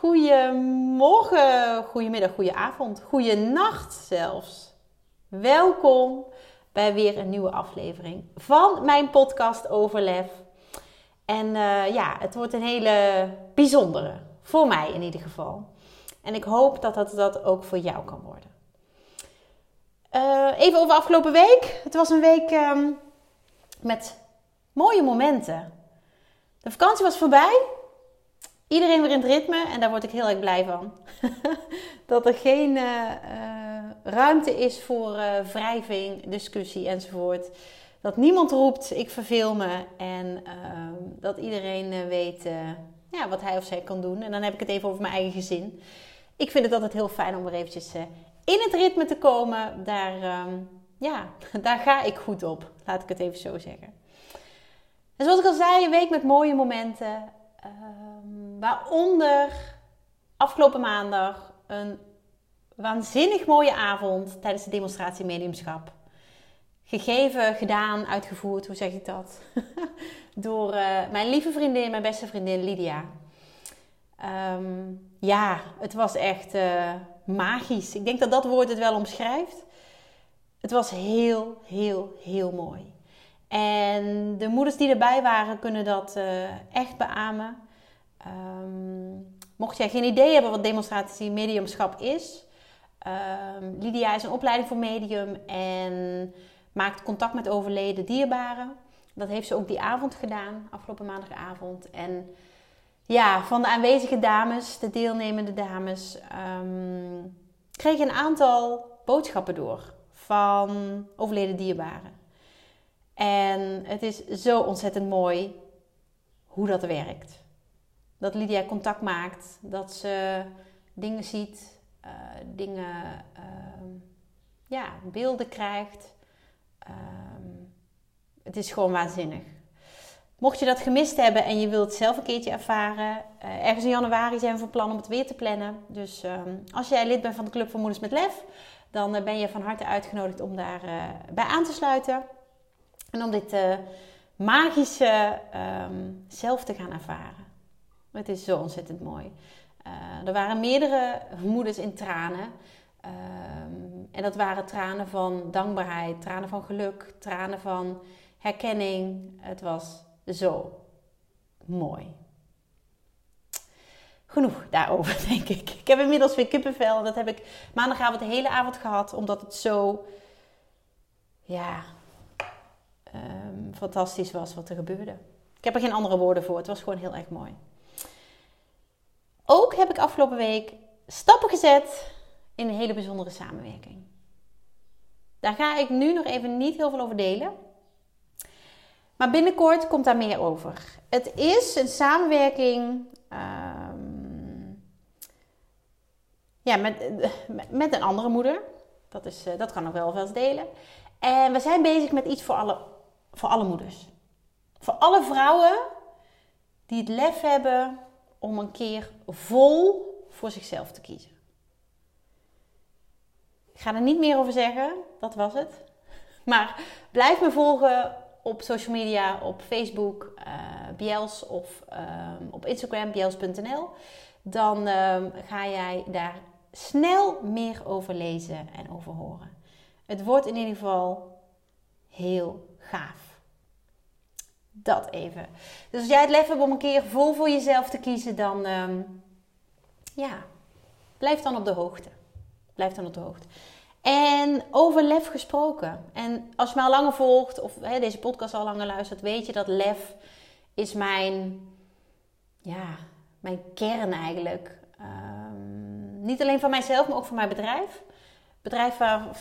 Goedemorgen, goedemiddag, goedenavond, nacht zelfs. Welkom bij weer een nieuwe aflevering van mijn podcast Overlef. En uh, ja, het wordt een hele bijzondere, voor mij in ieder geval. En ik hoop dat dat, dat ook voor jou kan worden. Uh, even over afgelopen week. Het was een week um, met mooie momenten. De vakantie was voorbij. Iedereen weer in het ritme en daar word ik heel erg blij van. dat er geen uh, uh, ruimte is voor uh, wrijving, discussie enzovoort. Dat niemand roept, ik verveel me. En ehm, dat iedereen weet ja, wat hij of zij kan doen. En dan heb ik het even over mijn eigen gezin. Ik vind het altijd heel fijn om weer eventjes in het ritme te komen. Daar, ehm, ja, daar ga ik goed op. Laat ik het even zo zeggen. En zoals ik al zei, een week met mooie momenten. Um, waaronder afgelopen maandag een waanzinnig mooie avond tijdens de demonstratie mediumschap. Gegeven, gedaan, uitgevoerd, hoe zeg ik dat? Door uh, mijn lieve vriendin, mijn beste vriendin Lydia. Um, ja, het was echt uh, magisch. Ik denk dat dat woord het wel omschrijft. Het was heel, heel, heel mooi. En de moeders die erbij waren kunnen dat uh, echt beamen. Um, mocht jij geen idee hebben wat demonstratie mediumschap is. Um, Lydia is een opleiding voor medium en maakt contact met overleden dierbaren. Dat heeft ze ook die avond gedaan, afgelopen maandagavond. En ja, van de aanwezige dames, de deelnemende dames, um, kreeg een aantal boodschappen door van overleden dierbaren. En het is zo ontzettend mooi hoe dat werkt. Dat Lydia contact maakt, dat ze dingen ziet, uh, dingen, uh, ja, beelden krijgt. Uh, het is gewoon waanzinnig. Mocht je dat gemist hebben en je wilt zelf een keertje ervaren, uh, ergens in januari zijn we van plan om het weer te plannen. Dus ehm, als jij lid bent van de Club van Moeders met Lef, dan ben je van harte uitgenodigd om daar bij aan te sluiten. En om dit uh, magische um, zelf te gaan ervaren. Het is zo ontzettend mooi. Uh, er waren meerdere moeders in tranen. Um, en dat waren tranen van dankbaarheid, tranen van geluk, tranen van herkenning. Het was zo mooi. Genoeg daarover, denk ik. Ik heb inmiddels weer kippenvel. Dat heb ik maandagavond de hele avond gehad, omdat het zo ja, um, fantastisch was wat er gebeurde. Ik heb er geen andere woorden voor. Het was gewoon heel erg mooi. Ook heb ik afgelopen week stappen gezet in een hele bijzondere samenwerking. Daar ga ik nu nog even niet heel veel over delen. Maar binnenkort komt daar meer over. Het is een samenwerking um, ja, met, met een andere moeder. Dat, is, eh, dat kan ik wel wel eens delen. En we zijn bezig met iets voor alle voor alle moeders. Voor alle vrouwen die het lef hebben om een keer vol voor zichzelf te kiezen. Ik ga er niet meer over zeggen, dat was het. Maar blijf me volgen op social media, op Facebook, uh, of um, op Instagram, biels.nl. Dan um, ga jij daar snel meer over lezen en over horen. Het wordt in ieder geval heel gaaf. Dat even. Dus als jij het lef hebt om een keer vol voor jezelf te kiezen, dan um, ja, blijf dan op de hoogte. Blijf dan op de hoogte. En over lef gesproken. En als je me al langer volgt, of hè, deze podcast al langer luistert, weet je dat lef is mijn, ja, mijn kern eigenlijk. Um, niet alleen van mijzelf, maar ook van mijn bedrijf bedrijf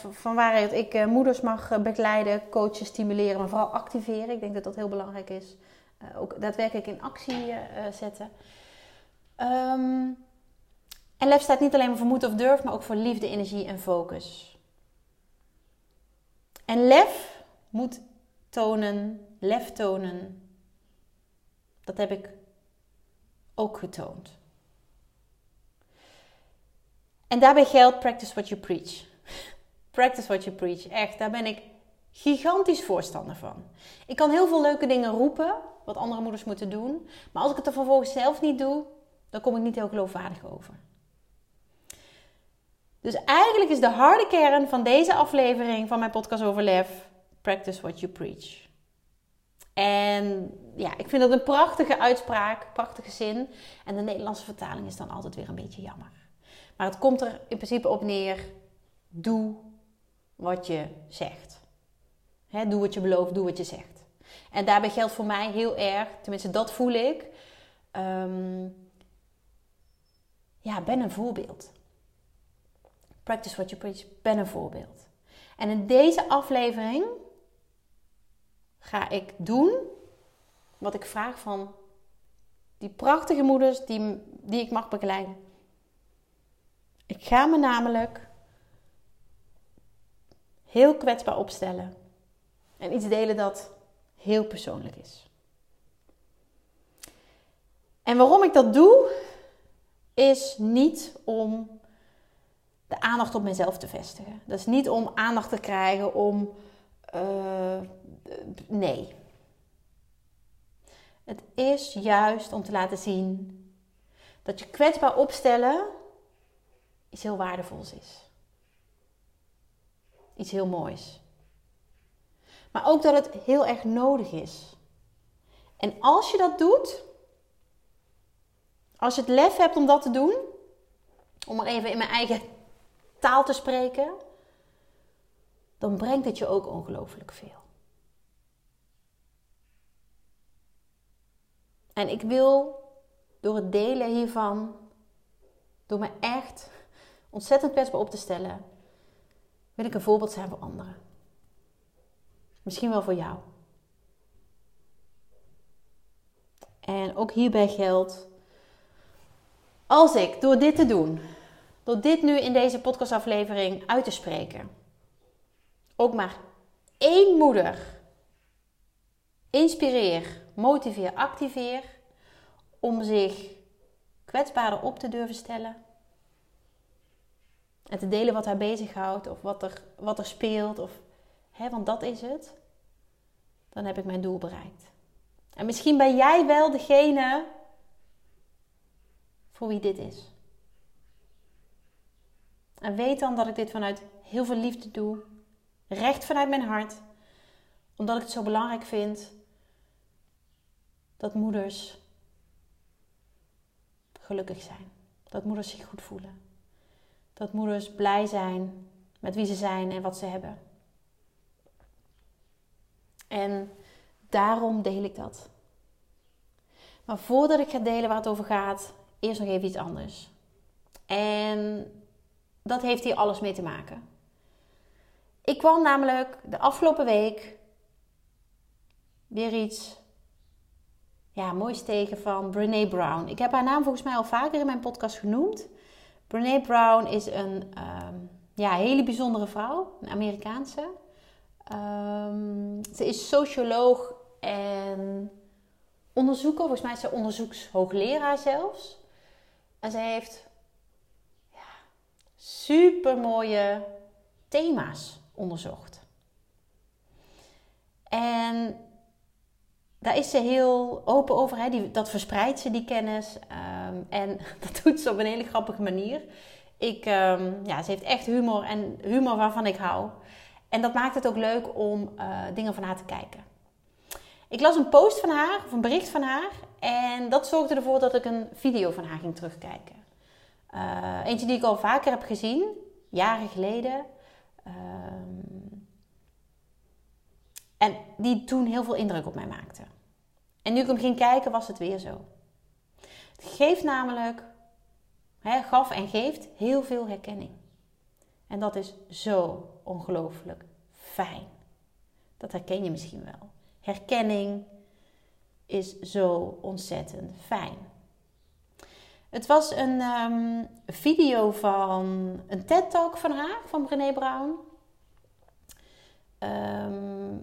van waaruit ik uh, moeders mag eh, begeleiden, coachen, stimuleren, maar vooral activeren. Ik denk dat dat heel belangrijk is. Uh, ook daadwerkelijk in actie zetten. Um, En lef staat niet alleen voor moed of durf, maar ook voor liefde, energie en focus. En lef moet tonen, lef tonen. Dat heb ik ook getoond. En daarbij geldt practice what you preach. Practice what you preach. Echt, daar ben ik gigantisch voorstander van. Ik kan heel veel leuke dingen roepen, wat andere moeders moeten doen. Maar als ik het er vervolgens zelf niet doe, dan kom ik niet heel geloofwaardig over. Dus eigenlijk is de harde kern van deze aflevering van mijn podcast over lef: practice what you preach. En ja, ik vind dat een prachtige uitspraak, prachtige zin. En de Nederlandse vertaling is dan altijd weer een beetje jammer. Maar het komt er in principe op neer: doe wat je zegt. doe wat je belooft, doe wat je zegt. En daarbij geldt voor mij heel erg, tenminste dat voel ik. Ehm, ja, ben een voorbeeld. Practice what you preach, ben een voorbeeld. En in deze aflevering ga ik doen wat ik vraag van die prachtige moeders die, die ik mag begeleiden. Ik ga me namelijk heel kwetsbaar opstellen en iets delen dat heel persoonlijk is. En waarom ik dat doe, is niet om de aandacht op mezelf te vestigen. Dat is niet om aandacht te krijgen om. Uh, nee. Het is juist om te laten zien dat je kwetsbaar opstellen iets heel waardevols is. Iets heel moois. Maar ook dat het heel erg nodig is. En als je dat doet, als je het lef hebt om dat te doen, om maar even in mijn eigen taal te spreken, dan brengt het je ook ongelooflijk veel. En ik wil door het delen hiervan, door me echt ontzettend kwetsbaar op te stellen, wil ik een voorbeeld zijn voor anderen. Misschien wel voor jou. En ook hierbij geldt, als ik door dit te doen, door dit nu in deze podcastaflevering uit te spreken, ook maar één moeder inspireer, motiveer, activeer om zich kwetsbaarder op te durven stellen. En te delen wat haar bezighoudt of wat er, wat er speelt. Of, hè, want dat is het. Dan heb ik mijn doel bereikt. En misschien ben jij wel degene voor wie dit is. En weet dan dat ik dit vanuit heel veel liefde doe. Recht vanuit mijn hart. Omdat ik het zo belangrijk vind dat moeders gelukkig zijn. Dat moeders zich goed voelen. Dat moeders blij zijn met wie ze zijn en wat ze hebben. En daarom deel ik dat. Maar voordat ik ga delen waar het over gaat, eerst nog even iets anders. En dat heeft hier alles mee te maken. Ik kwam namelijk de afgelopen week weer iets ja, moois tegen van Brene Brown. Ik heb haar naam volgens mij al vaker in mijn podcast genoemd. Brene Brown is een ehm, ja, hele bijzondere vrouw, een Amerikaanse. Um, ze is socioloog en onderzoeker. Volgens mij is ze onderzoekshoogleraar zelfs. En ze heeft ja, super mooie thema's onderzocht. En daar is ze heel open over. Hè? Die, dat verspreidt ze, die kennis. Um, en dat doet ze op een hele grappige manier. Ik, um, ja, ze heeft echt humor en humor waarvan ik hou. En dat maakt het ook leuk om uh, dingen van haar te kijken. Ik las een post van haar, of een bericht van haar. En dat zorgde ervoor dat ik een video van haar ging terugkijken. Uh, eentje die ik al vaker heb gezien, jaren geleden. Um, en die toen heel veel indruk op mij maakte. En nu ik hem ging kijken, was het weer zo. Het geeft namelijk, gaf en geeft heel veel herkenning. En dat is zo ongelooflijk fijn. Dat herken je misschien wel. Herkenning is zo ontzettend fijn. Het was een ehm, video van een TED-talk van haar, van Brené Brown. Ehm,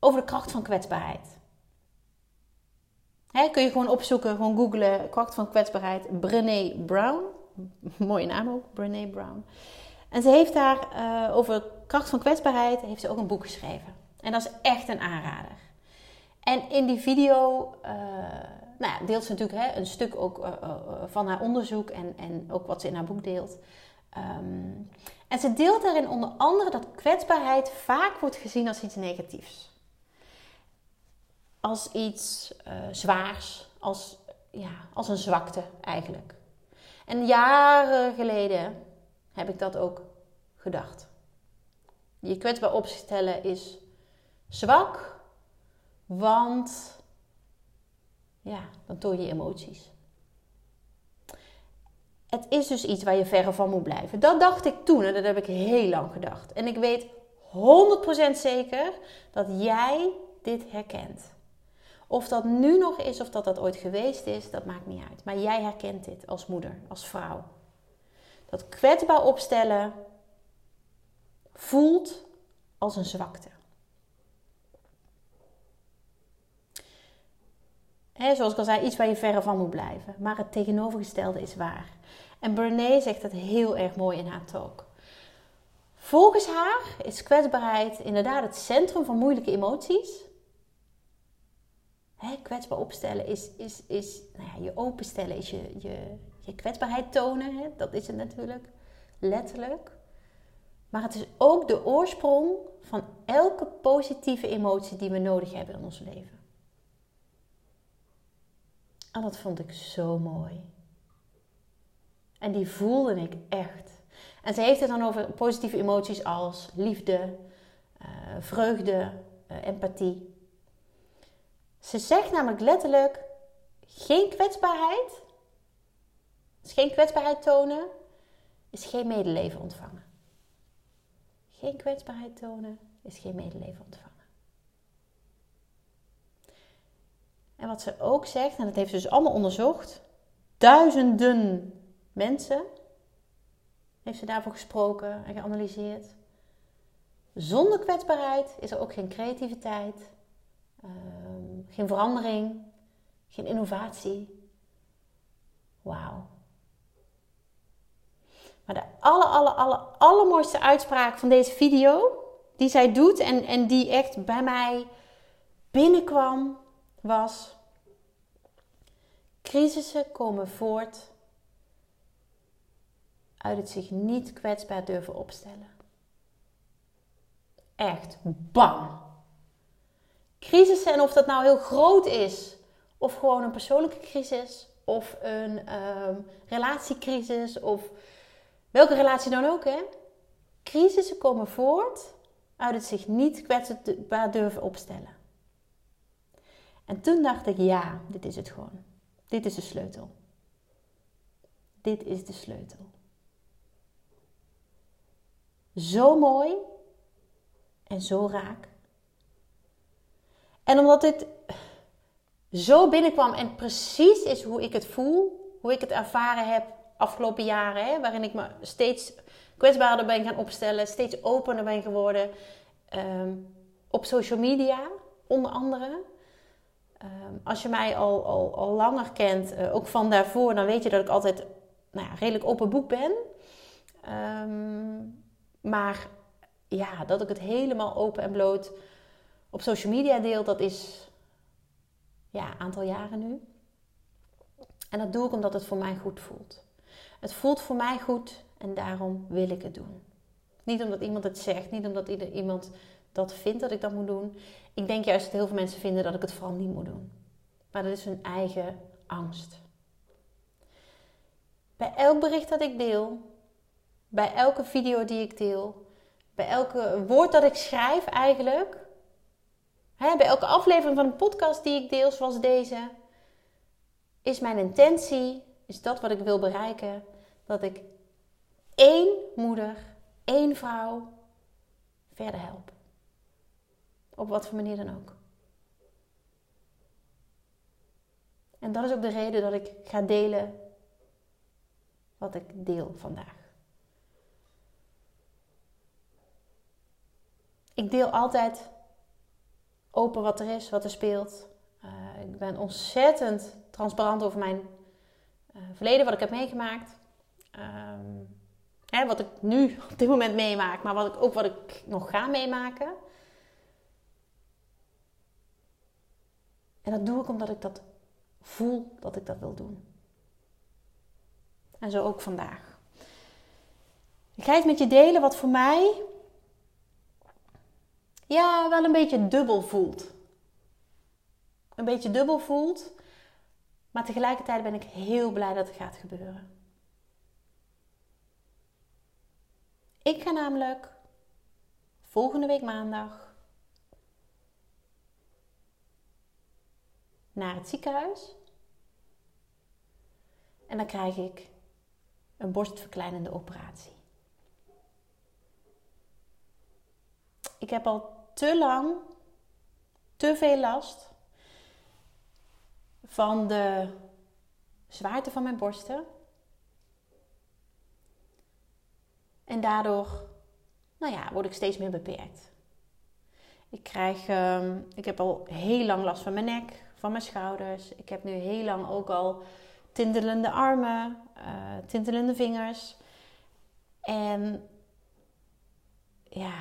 over de kracht van kwetsbaarheid. Kun je gewoon opzoeken, gewoon googlen, kracht van kwetsbaarheid, Brené Brown. Mooie naam ook, Brené Brown. En ze heeft daar uh, over kracht van kwetsbaarheid, heeft ze ook een boek geschreven. En dat is echt een aanrader. En in die video uh, nou ja, deelt ze natuurlijk hè, een stuk ook uh, van haar onderzoek en, en ook wat ze in haar boek deelt. Um, en ze deelt daarin onder andere dat kwetsbaarheid vaak wordt gezien als iets negatiefs. Als iets zwaars, als, ja, als een zwakte eigenlijk. En jaren geleden heb ik dat ook gedacht. Je kwetsbaar opstellen is zwak, want ja, dan toon je emoties. Het is dus iets waar je verre van moet blijven. Dat dacht ik toen en dat heb ik heel lang gedacht. En ik weet 100% zeker dat jij dit herkent. Of dat nu nog is of dat dat ooit geweest is, dat maakt niet uit. Maar jij herkent dit als moeder, als vrouw. Dat kwetsbaar opstellen voelt als een zwakte. zoals ik al zei, iets waar je verre van moet blijven. Maar het tegenovergestelde is waar. En Brené zegt dat heel erg mooi in haar talk. Volgens haar is kwetsbaarheid inderdaad het centrum van moeilijke emoties. He, kwetsbaar opstellen is, is, is nou ja, je openstellen, is je, je, je kwetsbaarheid tonen. Dat is het natuurlijk, letterlijk. Maar het is ook de oorsprong van elke positieve emotie die we nodig hebben in ons leven. En dat vond ik zo mooi. En die voelde ik echt. En ze heeft het dan over positieve emoties als liefde, uh, vreugde, uh, empathie. Ze zegt namelijk letterlijk: geen kwetsbaarheid, is geen kwetsbaarheid tonen, is geen medeleven ontvangen. Geen kwetsbaarheid tonen is geen medeleven ontvangen. En wat ze ook zegt, en dat heeft ze dus allemaal onderzocht, duizenden mensen heeft ze daarvoor gesproken en geanalyseerd. Zonder kwetsbaarheid is er ook geen creativiteit, ehm, geen verandering, geen innovatie. Wauw. Maar de aller, aller, aller, allermooiste uitspraak van deze video, die zij doet en, en die echt bij mij binnenkwam, was: Crisissen komen voort uit het zich niet kwetsbaar durven opstellen. Echt, bam! Crisissen, en of dat nou heel groot is, of gewoon een persoonlijke crisis, of een um, relatiecrisis, of welke relatie dan ook, hè? Crisissen komen voort uit het zich niet kwetsbaar durven opstellen. En toen dacht ik, ja, dit is het gewoon. Dit is de sleutel. Dit is de sleutel. Zo mooi en zo raak. En omdat dit zo binnenkwam en precies is hoe ik het voel, hoe ik het ervaren heb afgelopen jaren, hè, waarin ik me steeds kwetsbaarder ben gaan opstellen, steeds opener ben geworden. Ehm, op social media, onder andere. Ehm, als je mij al, al, langer kent, uh, ook van daarvoor, dan weet je dat ik altijd nou ja, redelijk open boek ben. Um, maar ja, dat ik het helemaal open en bloot op social media deel, dat is ja, aantal jaren nu. En dat doe ik omdat het voor mij goed voelt. Het voelt voor mij goed en daarom wil ik het doen. Niet omdat iemand het zegt, niet omdat iemand dat vindt dat ik dat moet doen. Ik denk juist dat heel veel mensen vinden dat ik het vooral niet moet doen. Maar dat is hun eigen angst. Bij elk bericht dat ik deel, bij elke video die ik deel, bij elke woord dat ik schrijf eigenlijk, bij elke aflevering van een podcast die ik deel zoals deze, is mijn intentie, is dat wat ik wil bereiken, dat ik één moeder, één vrouw verder help. Op wat voor manier dan ook. En dat is ook de reden dat ik ga delen wat ik deel vandaag. Ik deel altijd open wat er is, wat er speelt. Uh, ik ben ontzettend transparant over mijn uh, verleden, wat ik heb meegemaakt. Um, hè, wat ik nu op dit moment meemaak, maar wat ik, ook wat ik nog ga meemaken. En dat doe ik omdat ik dat voel dat ik dat wil doen. En zo ook vandaag. Ik ga iets met je delen wat voor mij ja, wel een beetje dubbel voelt. Een beetje dubbel voelt, maar tegelijkertijd ben ik heel blij dat het gaat gebeuren. Ik ga namelijk volgende week maandag naar het ziekenhuis. En dan krijg ik een borstverkleinende operatie. Ik heb al te lang, te veel last van de zwaarte van mijn borsten. En daardoor, nou ja, word ik steeds meer beperkt. Ik krijg, uh, ik heb al heel lang last van mijn nek, van mijn schouders. Ik heb nu heel lang ook al tintelende armen, uh, tintelende vingers. En ja,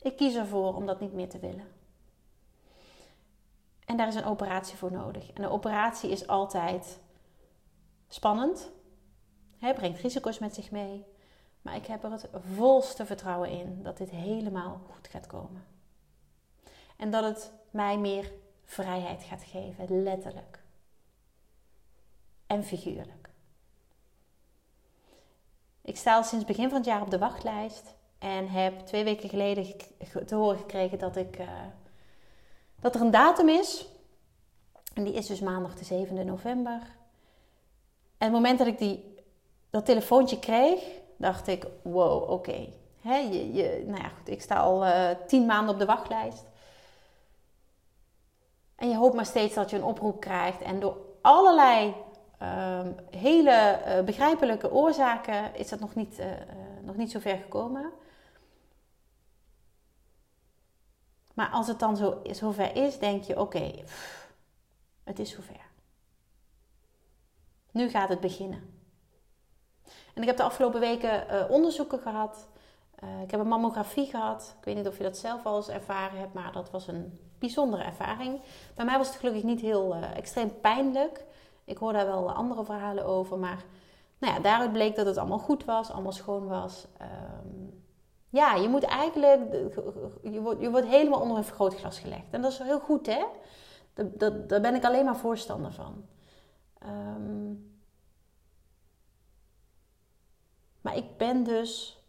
ik kies ervoor om dat niet meer te willen. En daar is een operatie voor nodig. En een operatie is altijd spannend. Hij brengt risico's met zich mee. Maar ik heb er het volste vertrouwen in dat dit helemaal goed gaat komen. En dat het mij meer vrijheid gaat geven, letterlijk. En figuurlijk. Ik sta al sinds begin van het jaar op de wachtlijst. En heb twee weken geleden te horen gekregen dat, ik, uh, dat er een datum is. En die is dus maandag de 7e november. En het moment dat ik die, dat telefoontje kreeg, dacht ik: wow, oké. Okay. Je, je, nou ja, goed, ik sta al uh, tien maanden op de wachtlijst. En je hoopt maar steeds dat je een oproep krijgt. En door allerlei um, hele uh, begrijpelijke oorzaken is dat nog niet, nog niet zo ver gekomen. Maar als het dan zo, zover is, denk je: oké, het is zover. Nu gaat het beginnen. En ik heb de afgelopen weken uh, onderzoeken gehad. Uh, ik heb een mammografie gehad. Ik weet niet of je dat zelf al eens ervaren hebt, maar dat was een bijzondere ervaring. Bij mij was het gelukkig niet heel uh, extreem pijnlijk. Ik hoor daar wel andere verhalen over, maar nou ja, daaruit bleek dat het allemaal goed was, allemaal schoon was. Um, ja, je moet eigenlijk, je wordt, je wordt helemaal onder een vergrootglas gelegd. En dat is heel goed, hè? Dat, dat, daar ben ik alleen maar voorstander van. Um, maar ik ben dus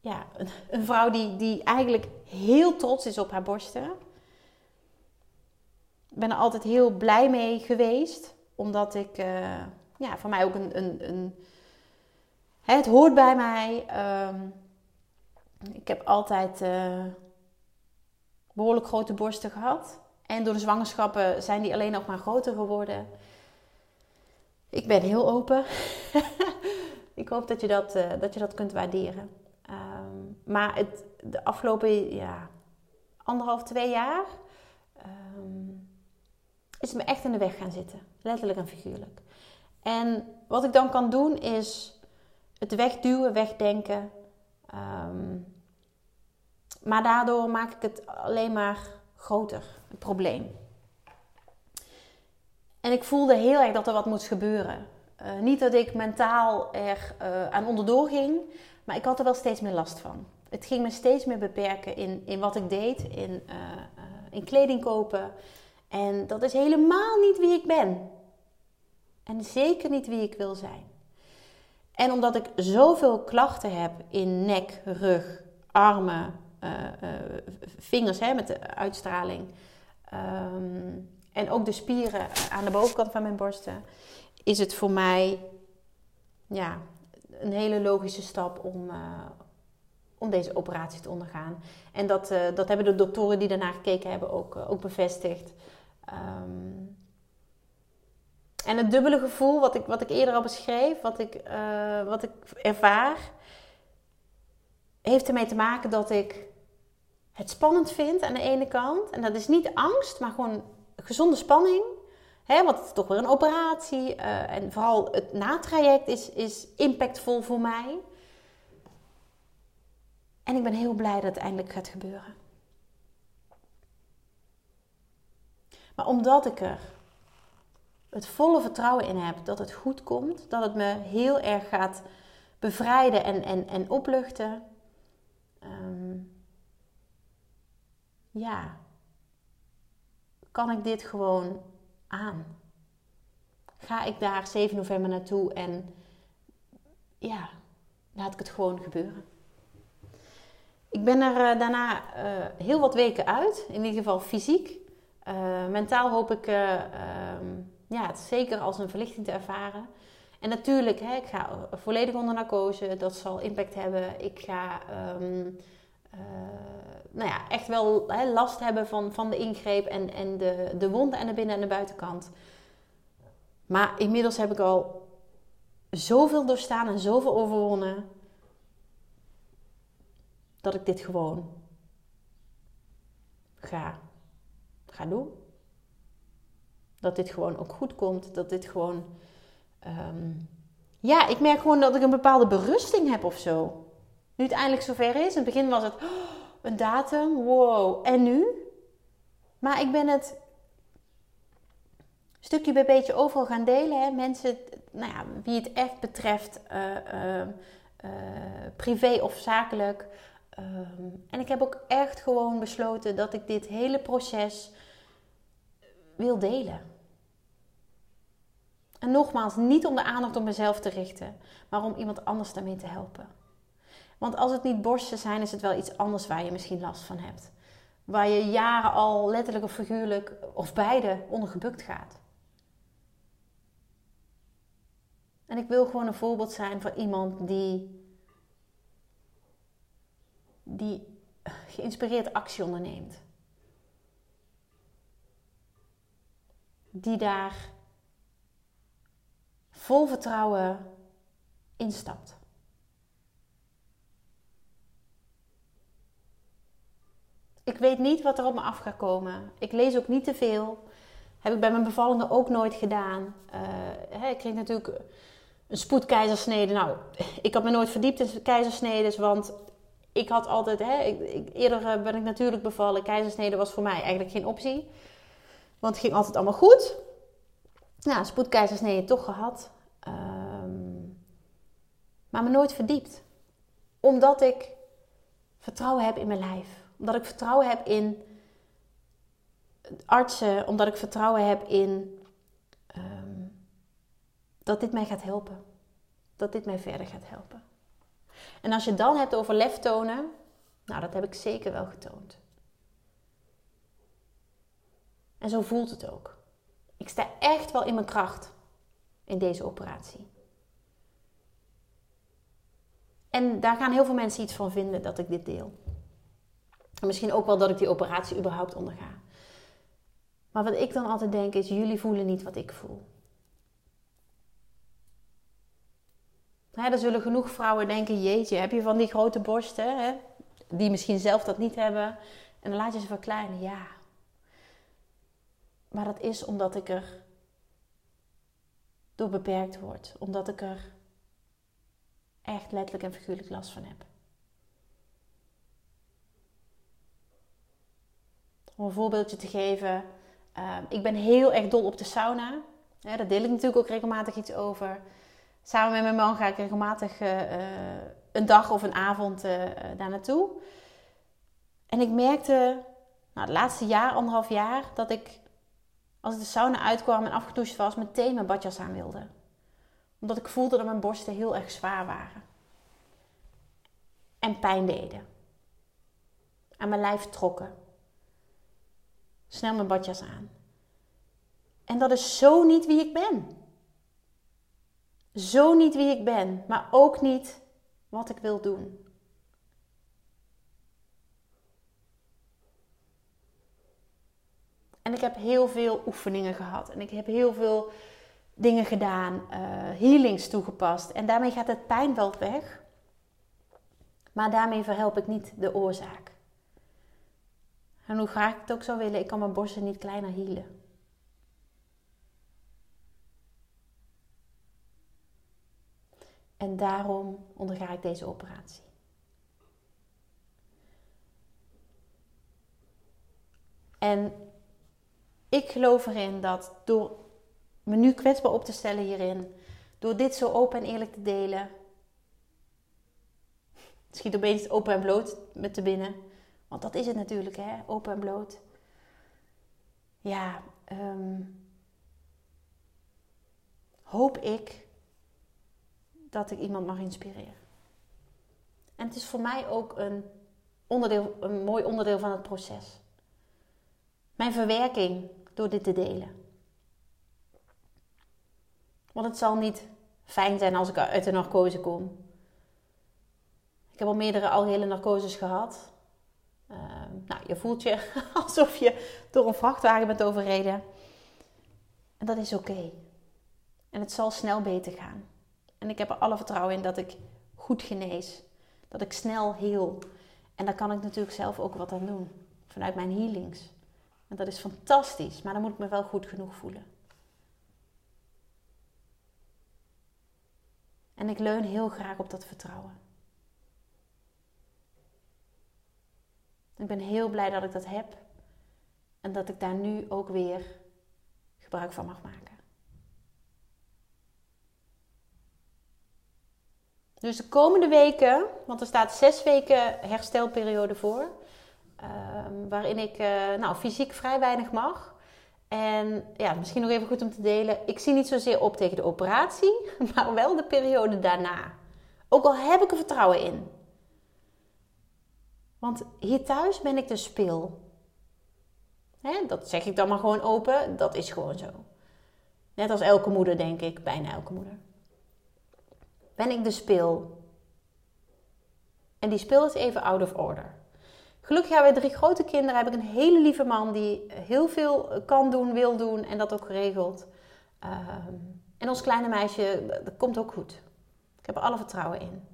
ja, een, vrouw die, die eigenlijk heel trots is op haar borsten. Ik ben er altijd heel blij mee geweest, omdat ik, uh, ja, voor mij ook een, een, een het hoort bij mij. Um, ik heb altijd uh, behoorlijk grote borsten gehad. En door de zwangerschappen zijn die alleen nog maar groter geworden. Ik ben heel open. ik hoop dat je dat, uh, dat, je dat kunt waarderen. Um, maar het, de afgelopen ja, anderhalf, twee jaar um, is het me echt in de weg gaan zitten. Letterlijk en figuurlijk. En wat ik dan kan doen is het wegduwen, wegdenken. Um, maar daardoor maak ik het alleen maar groter, het probleem. En ik voelde heel erg dat er wat moest gebeuren. Uh, niet dat ik mentaal er uh, aan onderdoor ging, maar ik had er wel steeds meer last van. Het ging me steeds meer beperken in, in wat ik deed, in, uh, in kleding kopen. En dat is helemaal niet wie ik ben. En zeker niet wie ik wil zijn. En omdat ik zoveel klachten heb in nek, rug, armen, uh, uh, vingers hè, met de uitstraling. Um, en ook de spieren aan de bovenkant van mijn borsten. Is het voor mij ja, een hele logische stap om, uh, om deze operatie te ondergaan. En dat, dat hebben de doktoren die daarna gekeken hebben ook, ook bevestigd. Um, En het dubbele gevoel, wat ik, wat ik eerder al beschreef, wat ik, uh, wat ik ervaar, heeft ermee te maken dat ik het spannend vind aan de ene kant. En dat is niet angst, maar gewoon gezonde spanning. Hè, want het is toch weer een operatie. Uh, en vooral het natraject is, is impactvol voor mij. En ik ben heel blij dat het eindelijk gaat gebeuren. Maar omdat ik er het volle vertrouwen in heb dat het goed komt, dat het me heel erg gaat bevrijden en, en, en opluchten. Ehm, ja, kan ik dit gewoon aan? Ga ik daar 7 november naartoe en ja, laat ik het gewoon gebeuren. Ik ben er uh, daarna uh, heel wat weken uit, in ieder geval fysiek. Uh, mentaal hoop ik um, ja, het zeker als een verlichting te ervaren. En natuurlijk, hè, ik ga volledig onder narcose, dat zal impact hebben. Ik ga um, nou ja, echt wel hè, last hebben van, van de ingreep en, en de, de wonden aan de binnen- en de buitenkant. Maar inmiddels heb ik al zoveel doorstaan en zoveel overwonnen dat ik dit gewoon ga, ga doen. Dat dit gewoon ook goed komt. Dat dit gewoon. Ehm, ja, ik merk gewoon dat ik een bepaalde berusting heb of zo. Nu het eindelijk zover is. In het begin was het oh, een datum. Wow. En nu? Maar ik ben het stukje bij beetje overal gaan delen. Hè. Mensen, nou ja, wie het echt betreft, uh, uh, privé of zakelijk. Ehm, en ik heb ook echt gewoon besloten dat ik dit hele proces wil delen. En nogmaals, niet om de aandacht op mezelf te richten, maar om iemand anders daarmee te helpen. Want als het niet borsten zijn, is het wel iets anders waar je misschien last van hebt. Waar je jaren al letterlijk of figuurlijk, of beide, onder gebukt gaat. En ik wil gewoon een voorbeeld zijn van iemand die die geïnspireerd actie onderneemt. Die daar vol vertrouwen instapt. Ik weet niet wat er op me af gaat komen. Ik lees ook niet te veel. Heb ik bij mijn bevallingen ook nooit gedaan. Uh, ik kreeg natuurlijk een spoedkeizersnede. Nou, ik had me nooit verdiept in keizersnedes, want ik had altijd, hè, ik, eerder eh, ben ik natuurlijk bevallen. Keizersnede was voor mij eigenlijk geen optie. Want het ging altijd allemaal goed. Nou, spoedkeizersnede toch gehad. Um, maar me nooit verdiept. Omdat ik vertrouwen heb in mijn lijf. Omdat ik vertrouwen heb in artsen. Omdat ik vertrouwen heb in um, dat dit mij gaat helpen. Dat dit mij verder gaat helpen. En als je het dan hebt over lef tonen, nou dat heb ik zeker wel getoond. En zo voelt het ook. Ik sta echt wel in mijn kracht in deze operatie. En daar gaan heel veel mensen iets van vinden dat ik dit deel. En misschien ook wel dat ik die operatie überhaupt onderga. Maar wat ik dan altijd denk is: jullie voelen niet wat ik voel. Er zullen genoeg vrouwen denken: jeetje, heb je van die grote borsten, hè, die misschien zelf dat niet hebben, en dan laat je ze verkleinen. Ja. Maar dat is omdat ik er door beperkt word, omdat ik er echt letterlijk en figuurlijk last van heb. Om een voorbeeldje te geven, uh, ik ben heel erg dol op de sauna. Ja, daar deel ik natuurlijk ook regelmatig iets over. Samen met mijn man ga ik regelmatig uh, een dag of een avond uh, daar naartoe. En ik merkte, nou, het laatste jaar, anderhalf jaar, dat ik als ik de sauna uitkwam en afgedoucht was, meteen mijn badjas aan wilde. Omdat ik voelde dat mijn borsten heel erg zwaar waren. En pijn deden. Aan mijn lijf trokken. Snel mijn badjas aan. En dat is zo niet wie ik ben zo niet wie ik ben, maar ook niet wat ik wil doen. En ik heb heel veel oefeningen gehad. En ik heb heel veel dingen gedaan, uh, healings toegepast. En daarmee gaat het pijn wel weg. Maar daarmee verhelp ik niet de oorzaak. En hoe graag ik het ook zou willen, ik kan mijn borsten niet kleiner healen. En daarom onderga ik deze operatie. En ik geloof erin dat door me nu kwetsbaar op te stellen hierin, door dit zo open en eerlijk te delen, schiet opeens open en bloot met te binnen. Want dat is het natuurlijk, hè? Open en bloot. Ja, ehm, hoop ik dat ik iemand mag inspireren. En het is voor mij ook een, onderdeel, een mooi onderdeel van het proces. Mijn verwerking door dit te delen. Want het zal niet fijn zijn als ik uit de narcose kom. Ik heb al meerdere algehele narcoses gehad. Ehm, nou, je voelt je alsof je door een vrachtwagen bent overreden. En dat is oké. En het zal snel beter gaan. En ik heb er alle vertrouwen in dat ik goed genees. Dat ik snel heel. En daar kan ik natuurlijk zelf ook wat aan doen. Vanuit mijn healings. En dat is fantastisch. Maar dan moet ik me wel goed genoeg voelen. En ik leun heel graag op dat vertrouwen. Ik ben heel blij dat ik dat heb en dat ik daar nu ook weer gebruik van mag maken. Dus de komende weken, want er staat zes weken herstelperiode voor, waarin ik uh, nou, fysiek vrij weinig mag. En ja, misschien nog even goed om te delen. Ik zie niet zozeer op tegen de operatie, maar wel de periode daarna. Ook al heb ik er vertrouwen in. Want hier thuis ben ik de spil. Hè, dat zeg ik dan maar gewoon open. Dat is gewoon zo. Net als elke moeder, denk ik. Bijna elke moeder. Ben ik de spil. En die spil is even out of order. Gelukkig hebben we drie grote kinderen. Heb ik een hele lieve man die heel veel kan doen, wil doen en dat ook geregeld. Ehm, en ons kleine meisje, dat komt ook goed. Ik heb er alle vertrouwen in.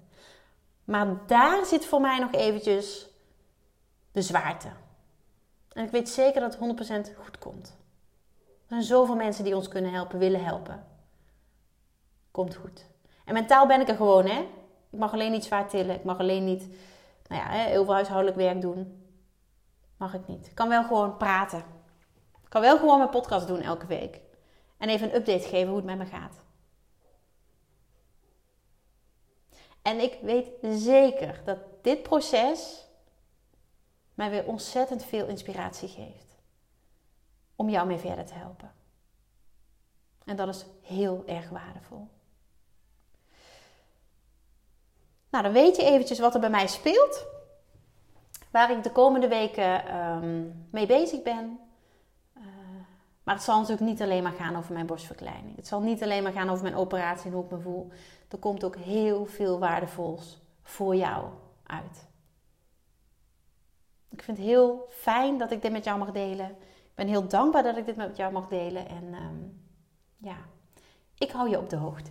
Maar daar zit voor mij nog eventjes de zwaarte. En ik weet zeker dat het 100% goed komt. Er zijn zoveel mensen die ons kunnen helpen, willen helpen. Komt goed. En mentaal ben ik er gewoon, hè. Ik mag alleen niet zwaar tillen. Ik mag alleen niet nou ja, heel veel huishoudelijk werk doen. Mag ik niet. Ik kan wel gewoon praten. Ik kan wel gewoon mijn podcast doen elke week. En even een update geven hoe het met me gaat. En ik weet zeker dat dit proces mij weer ontzettend veel inspiratie geeft. Om jou mee verder te helpen. En dat is heel erg waardevol. Nou, dan weet je eventjes wat er bij mij speelt. Waar ik de komende weken ehm, mee bezig ben. Uh, maar het zal natuurlijk niet alleen maar gaan over mijn borstverkleining. Het zal niet alleen maar gaan over mijn operatie en hoe ik me voel. Er komt ook heel veel waardevols voor jou uit. Ik vind het heel fijn dat ik dit met jou mag delen. Ik ben heel dankbaar dat ik dit met jou mag delen. En ehm, ja, ik hou je op de hoogte.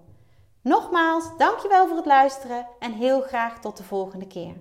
Nogmaals, dankjewel voor het luisteren en heel graag tot de volgende keer.